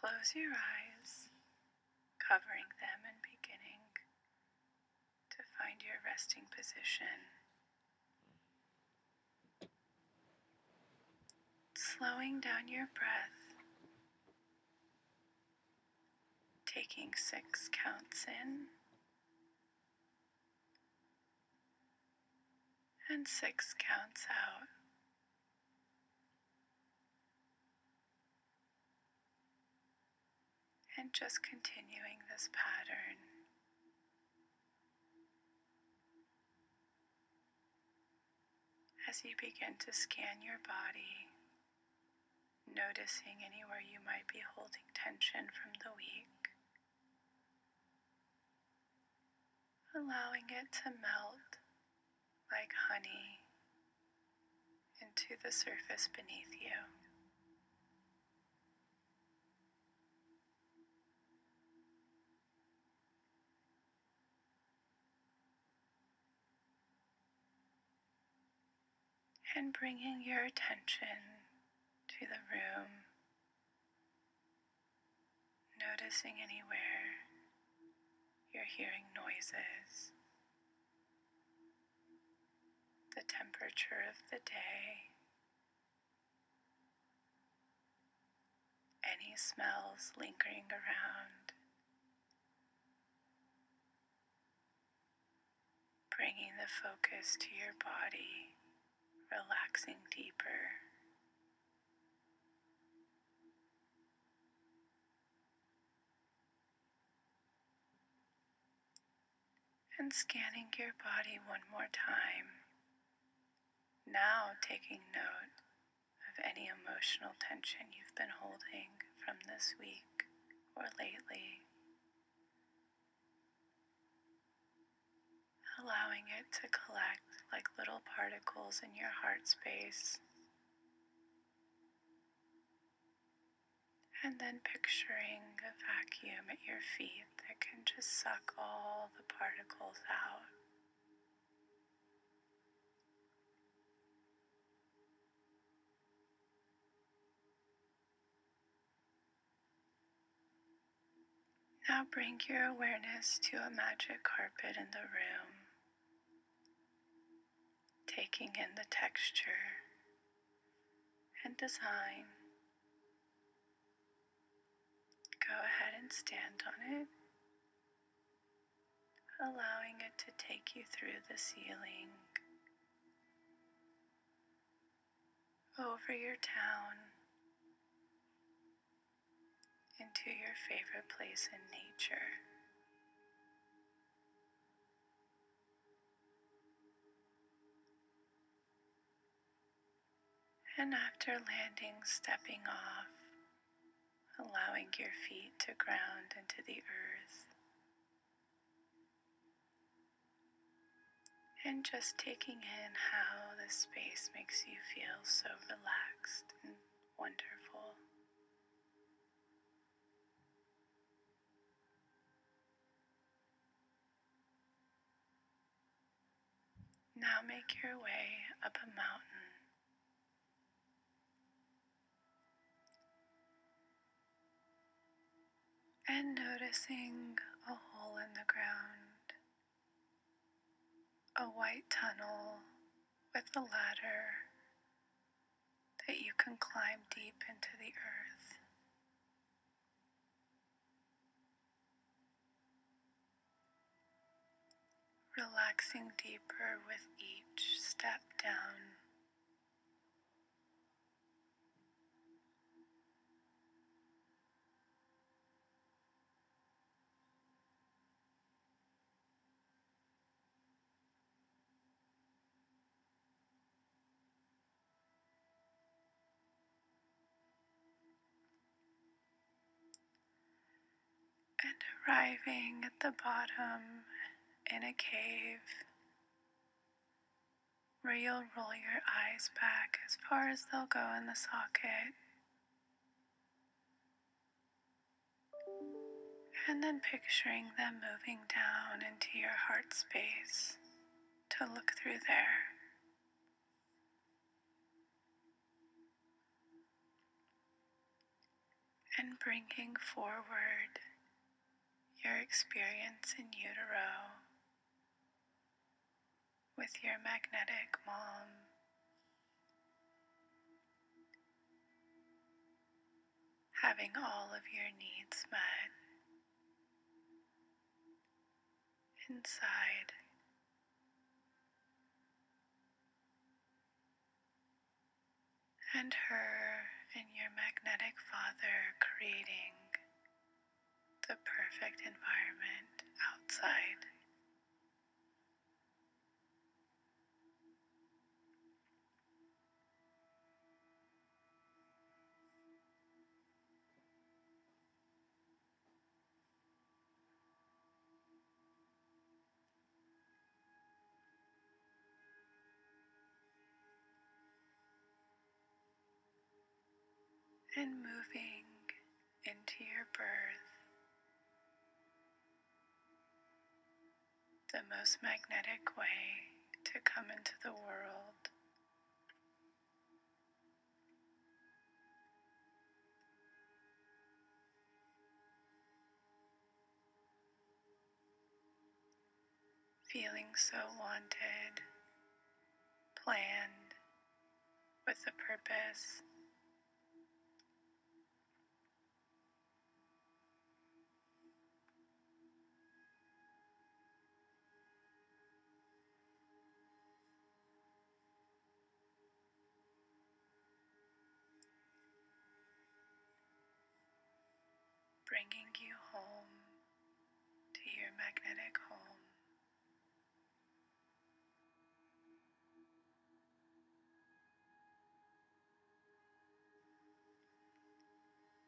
close your eyes, covering them and beginning to find your resting position. Slowing down your breath, taking six counts in and six counts out. Just continuing this pattern. As you begin to scan your body, noticing anywhere you might be holding tension from the week, allowing it to melt like honey into the surface beneath you. And bringing your attention to the room, noticing anywhere you're hearing noises the temperature of the day, any smells lingering around, bringing the focus to your body, relaxing deeper. And scanning your body one more time. Now taking note of any emotional tension you've been holding from this week or lately. Allowing it to collect like little particles in your heart space. And then picturing a vacuum at your feet that can just suck all the particles out. Now bring your awareness to a magic carpet in the room, taking in the texture and design. Go ahead and stand on it, allowing it to take you through the ceiling, over your town into your favorite place in nature. And after landing, stepping off, allowing your feet to ground into the earth. And just taking in how this space makes you feel so relaxed and wonderful. Now make your way up a mountain. And noticing a hole in the ground, a white tunnel with a ladder that you can climb deep into the earth. relaxing deeper with each step down. And arriving at the bottom in a cave where you'll roll your eyes back as far as they'll go in the socket. And then picturing them moving down into your heart space to look through there. And bringing forward your experience in utero with your magnetic mom. Having all of your needs met inside. And her and your magnetic father creating the perfect environment outside. and moving into your birth, the most magnetic way to come into the world. Feeling so wanted, planned, with a purpose. Magnetic home.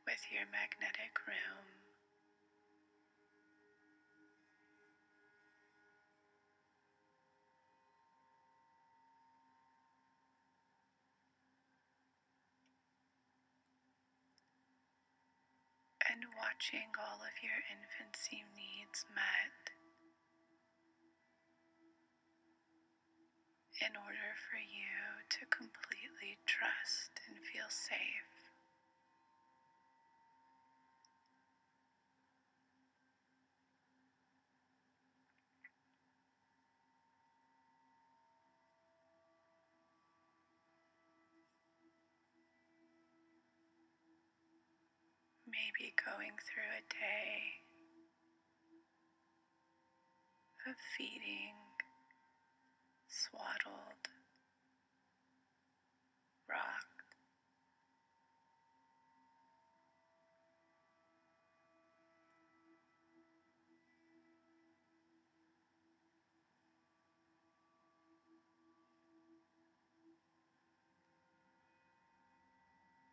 With your magnetic room. Watching all of your infancy needs met in order for you to completely trust and feel safe. Maybe going through a day of feeding swaddled, rocked,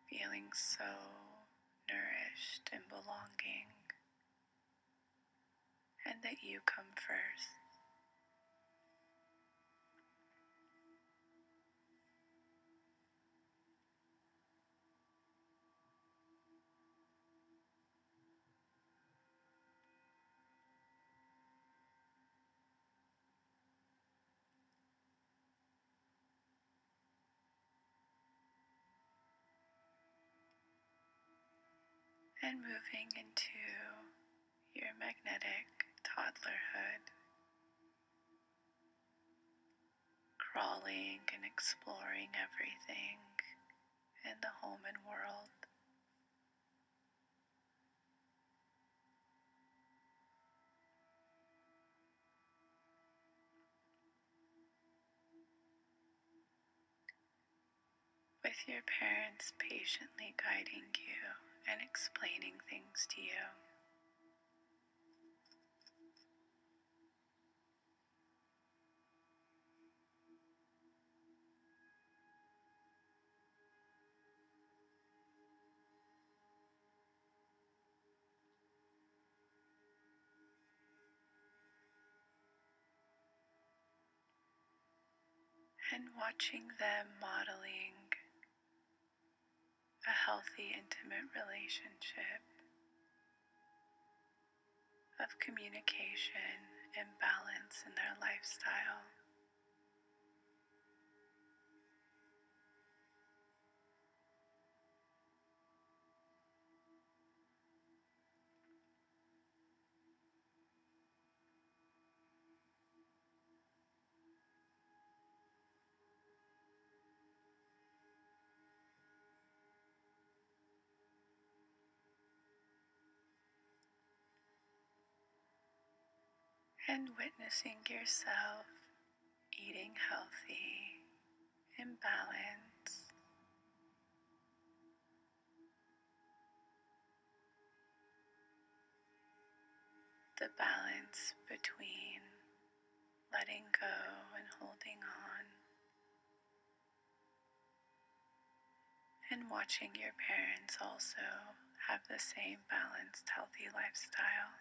feeling so and belonging, and that you come first. And moving into your magnetic toddlerhood, crawling and exploring everything in the home and world. With your parents patiently guiding you and explaining things to you. And watching them modeling a healthy, intimate relationship of communication and balance in their lifestyle. And witnessing yourself eating healthy in balance. The balance between letting go and holding on, and watching your parents also have the same balanced, healthy lifestyle.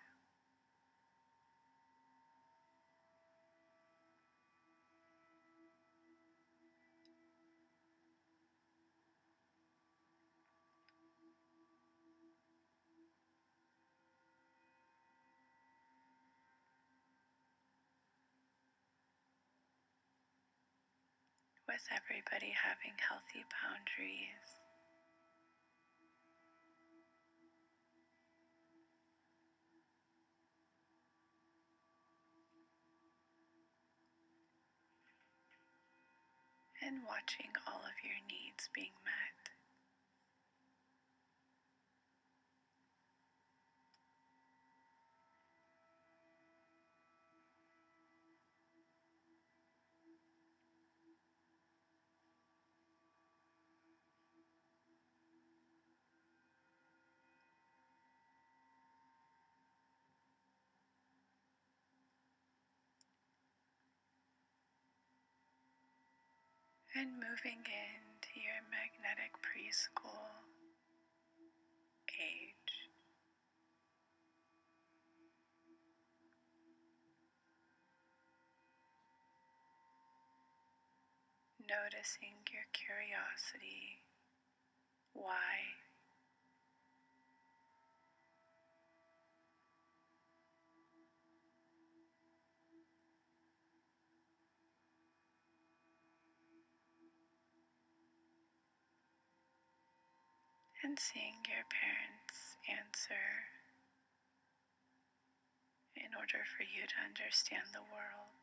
With everybody having healthy boundaries. And watching all of your needs being met. And moving into your magnetic preschool age. Noticing your curiosity, why and seeing your parents answer in order for you to understand the world.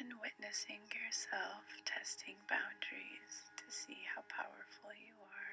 And witnessing yourself testing boundaries to see how powerful you are.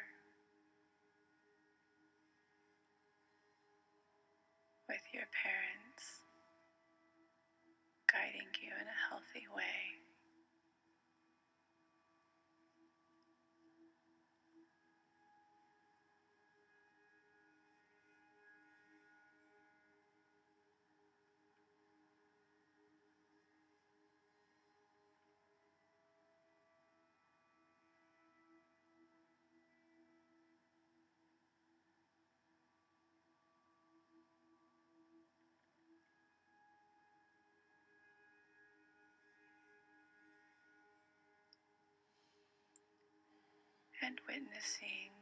And witnessing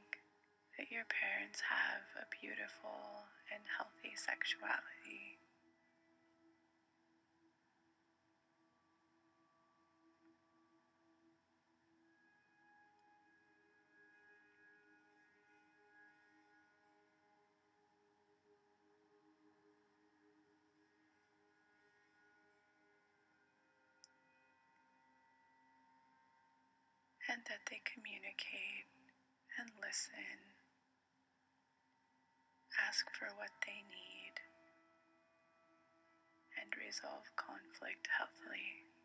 that your parents have a beautiful and healthy sexuality. And that they communicate and listen, ask for what they need, and resolve conflict healthily.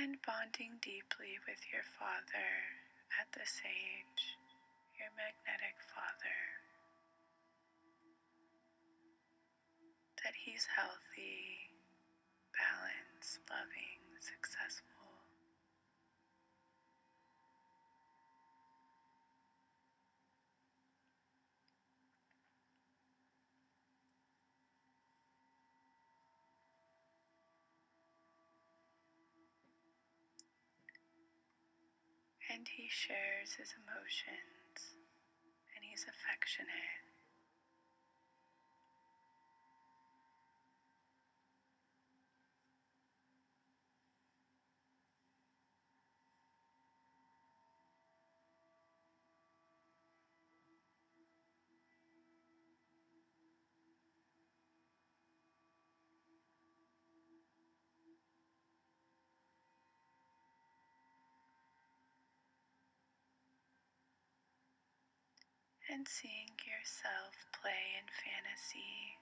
And bonding deeply with your father at this age, your magnetic father. That he's healthy, balanced, loving, successful. And he shares his emotions and he's affectionate. And seeing yourself play in fantasy,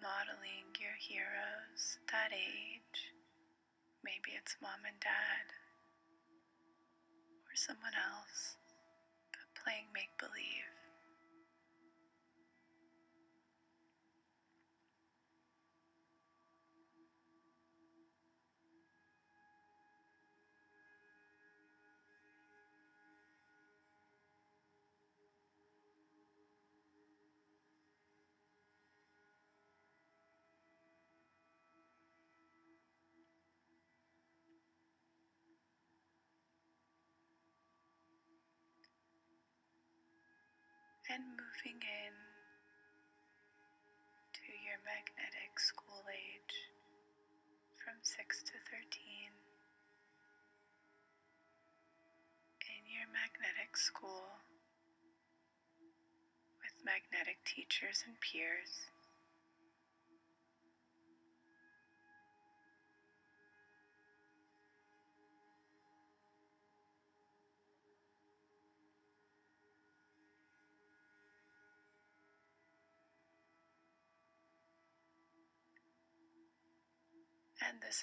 modeling your heroes that age. Maybe it's mom and dad or someone else, but playing make believe. And moving in to your magnetic school age from 6 to 13. In your magnetic school with magnetic teachers and peers.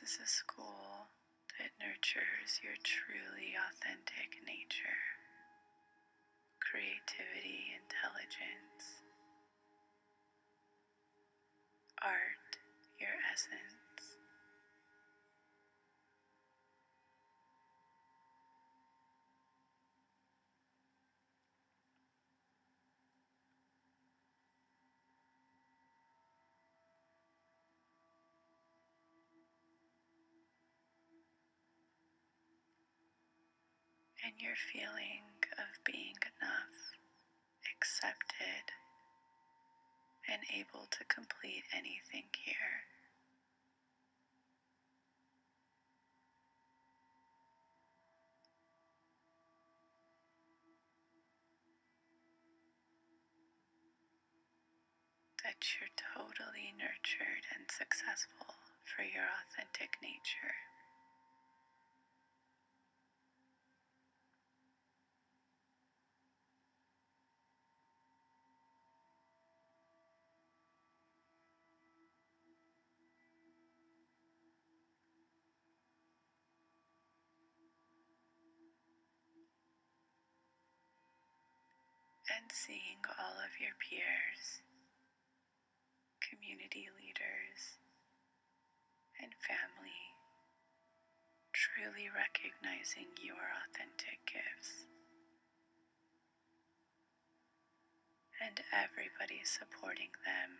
This is a school that nurtures your truly authentic nature, creativity, intelligence, art, your essence. And your feeling of being enough, accepted, and able to complete anything here. That you're totally nurtured and successful for your authentic nature. Seeing all of your peers, community leaders, and family truly recognizing your authentic gifts. And everybody supporting them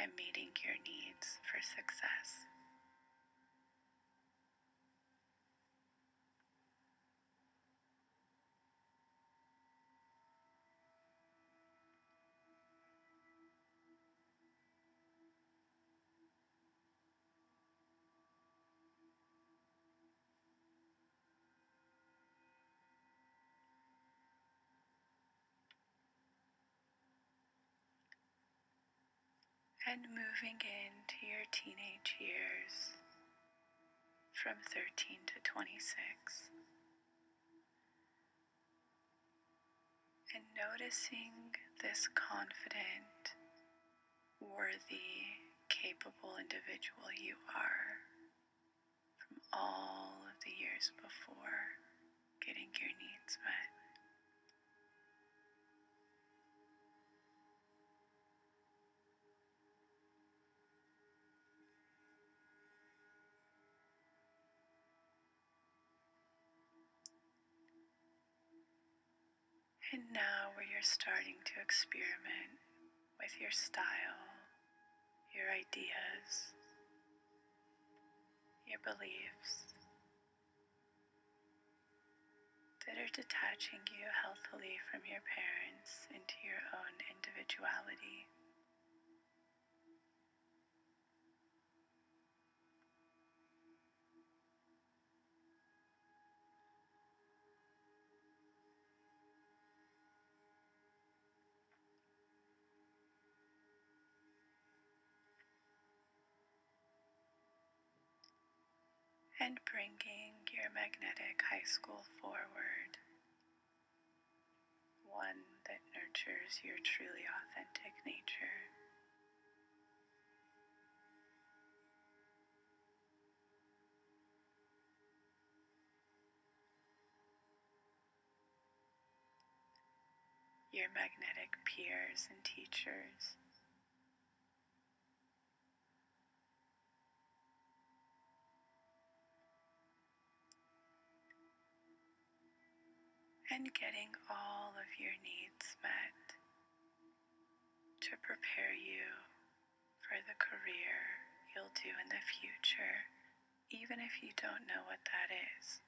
and meeting your needs for success. And moving into your teenage years from 13 to 26. And noticing this confident, worthy, capable individual you are from all of the years before getting your needs met. Starting to experiment with your style, your ideas, your beliefs, that are detaching you healthily from your parents into your own individuality. And bringing your magnetic high school forward, one that nurtures your truly authentic nature. Your magnetic peers and teachers. And getting all of your needs met to prepare you for the career you'll do in the future, even if you don't know what that is.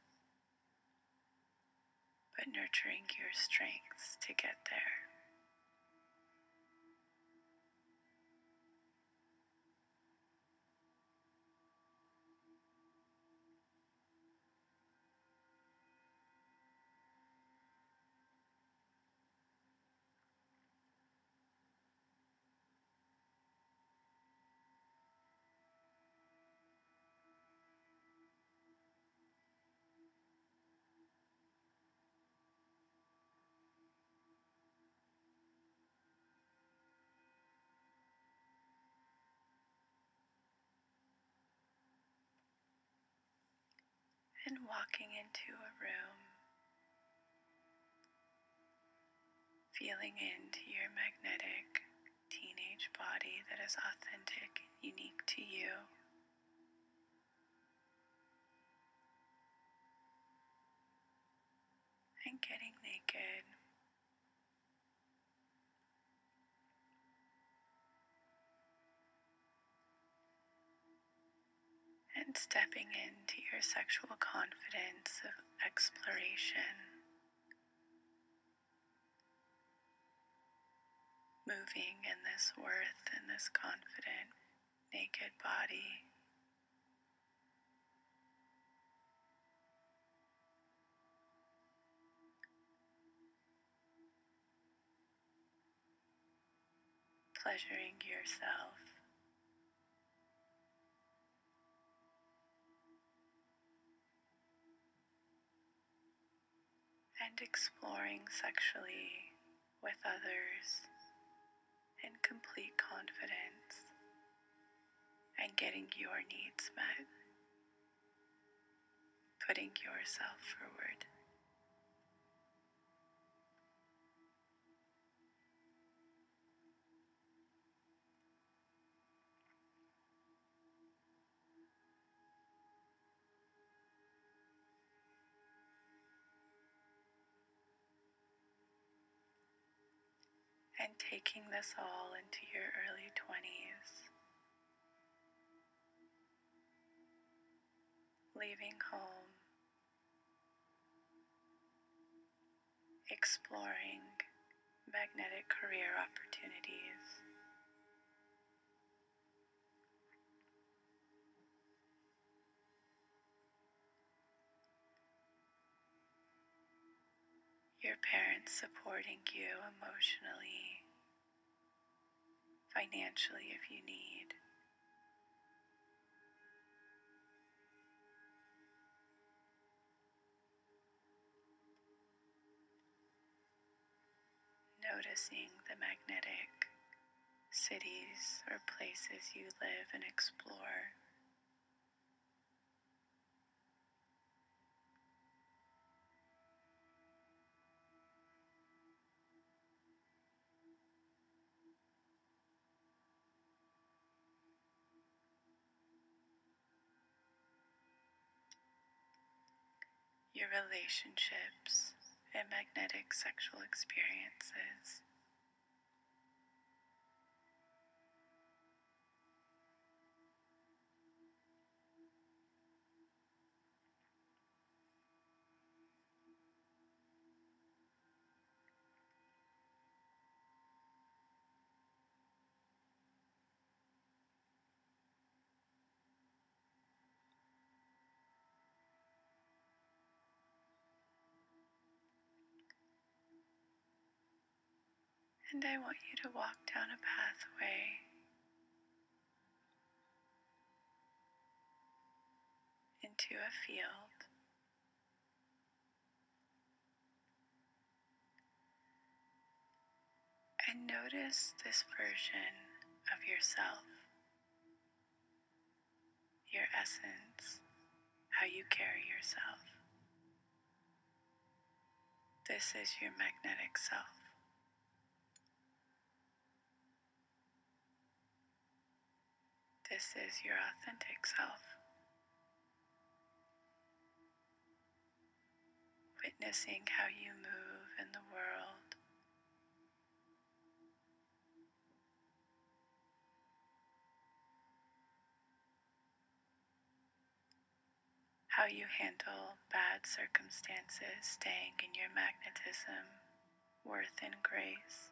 But nurturing your strengths to get there. And walking into a room, feeling into your magnetic teenage body that is authentic, unique to you. And getting naked. And stepping into your sexual confidence of exploration, moving in this worth and this confident, naked body. Pleasuring yourself. And exploring sexually with others in complete confidence and getting your needs met, putting yourself forward. And taking this all into your early 20s. Leaving home, exploring magnetic career opportunities. Your parents supporting you emotionally, financially if you need. Noticing the magnetic cities or places you live and explore. Your relationships and magnetic sexual experiences. And I want you to walk down a pathway into a field. And notice this version of yourself, your essence, how you carry yourself. This is your magnetic self. This is your authentic self. Witnessing how you move in the world. How you handle bad circumstances, staying in your magnetism, worth, and grace.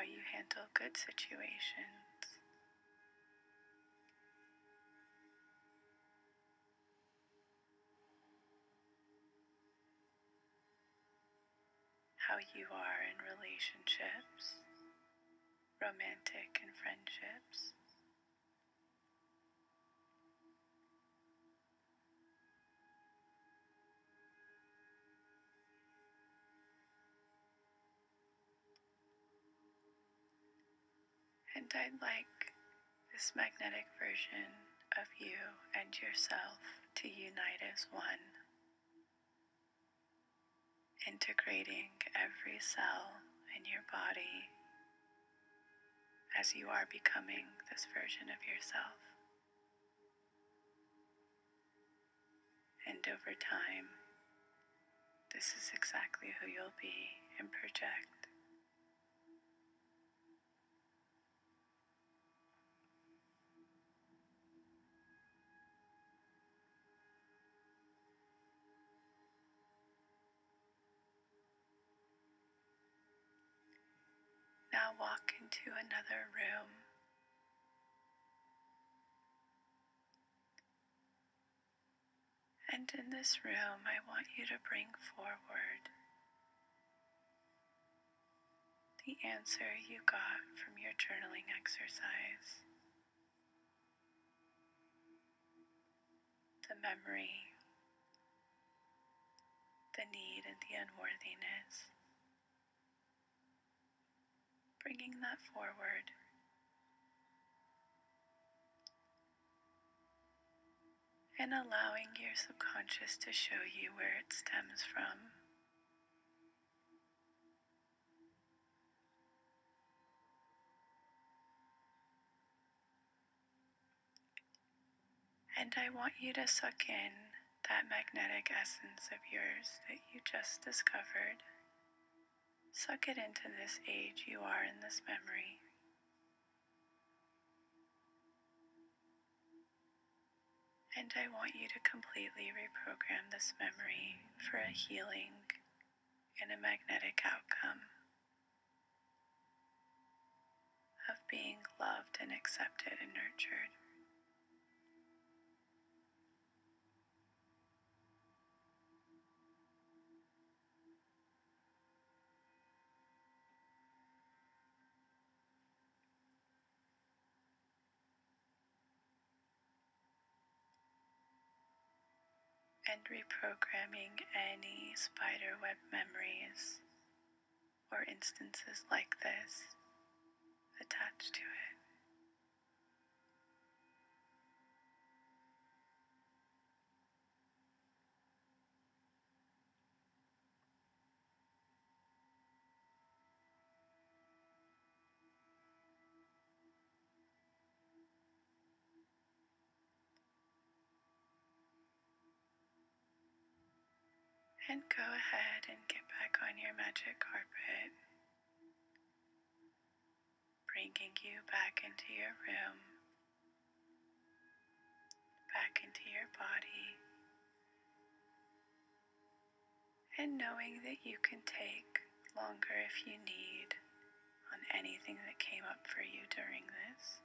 How you handle good situations. How you are in relationships, romantic and friendships. And I'd like this magnetic version of you and yourself to unite as one, integrating every cell in your body as you are becoming this version of yourself. And over time, this is exactly who you'll be and project. Into another room. And in this room, I want you to bring forward the answer you got from your journaling exercise, the memory, the need, and the unworthiness. Bringing that forward. And allowing your subconscious to show you where it stems from. And I want you to suck in that magnetic essence of yours that you just discovered. Suck it into this age you are in this memory. And I want you to completely reprogram this memory for a healing and a magnetic outcome of being loved and accepted and nurtured. and reprogramming any spiderweb memories or instances like this attached to it. And go ahead and get back on your magic carpet, bringing you back into your room, back into your body, and knowing that you can take longer if you need on anything that came up for you during this.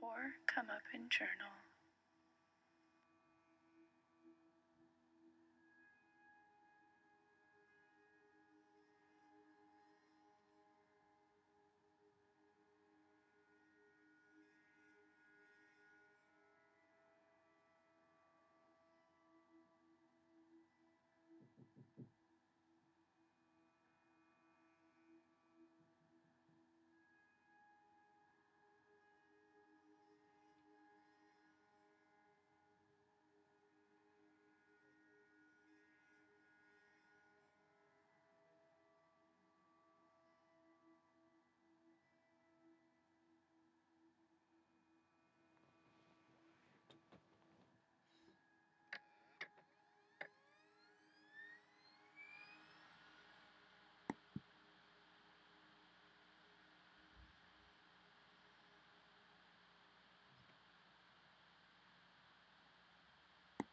Or come up and journal